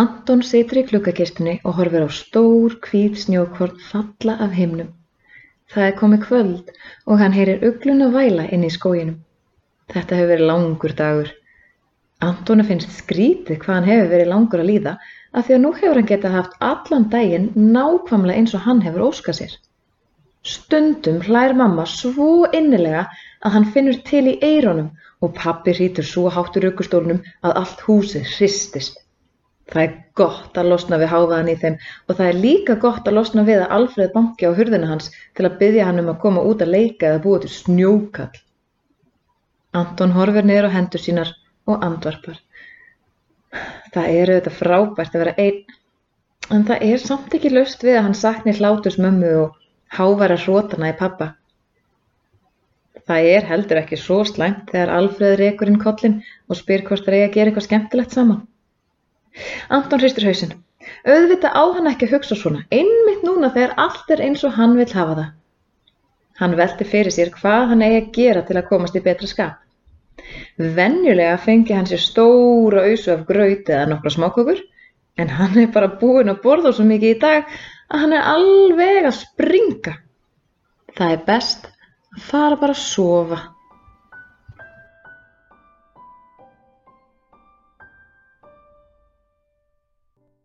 Anton situr í gluggakistunni og horfir á stór hvít snjókorn falla af himnum. Það er komið kvöld og hann heyrir ugluna væla inn í skóginum. Þetta hefur verið langur dagur. Antonu finnst skrítið hvað hann hefur verið langur að líða af því að nú hefur hann getað haft allan daginn nákvæmlega eins og hann hefur óskað sér. Stundum hlær mamma svo innilega að hann finnur til í eironum og pappi hrítur svo háttur aukustólnum að allt húsið hristist. Það er gott að losna við háfaðan í þeim og það er líka gott að losna við að Alfreð banki á hurðina hans til að byggja hann um að koma út að leika eða búa til snjókall. Anton horfir niður á hendur sínar og andvarpar. Það er auðvitað frábært að vera einn, en það er samt ekki löst við að hann sakni hlátus mömmu og hávara hrótana í pappa. Það er heldur ekki svo slæmt þegar Alfreð rekur inn kollin og spyr hvort það er að gera eitthvað skemmtilegt saman. Anton hristir hausinn. Auðvitað á hann ekki að hugsa svona, einmitt núna þegar allt er eins og hann vil hafa það. Hann velti fyrir sér hvað hann eigi að gera til að komast í betra skap. Venjulega fengi hann sér stóra ausu af graut eða nokkra smákökur, en hann er bara búinn að borða svo mikið í dag að hann er alveg að springa. Það er best að fara bara að sofa.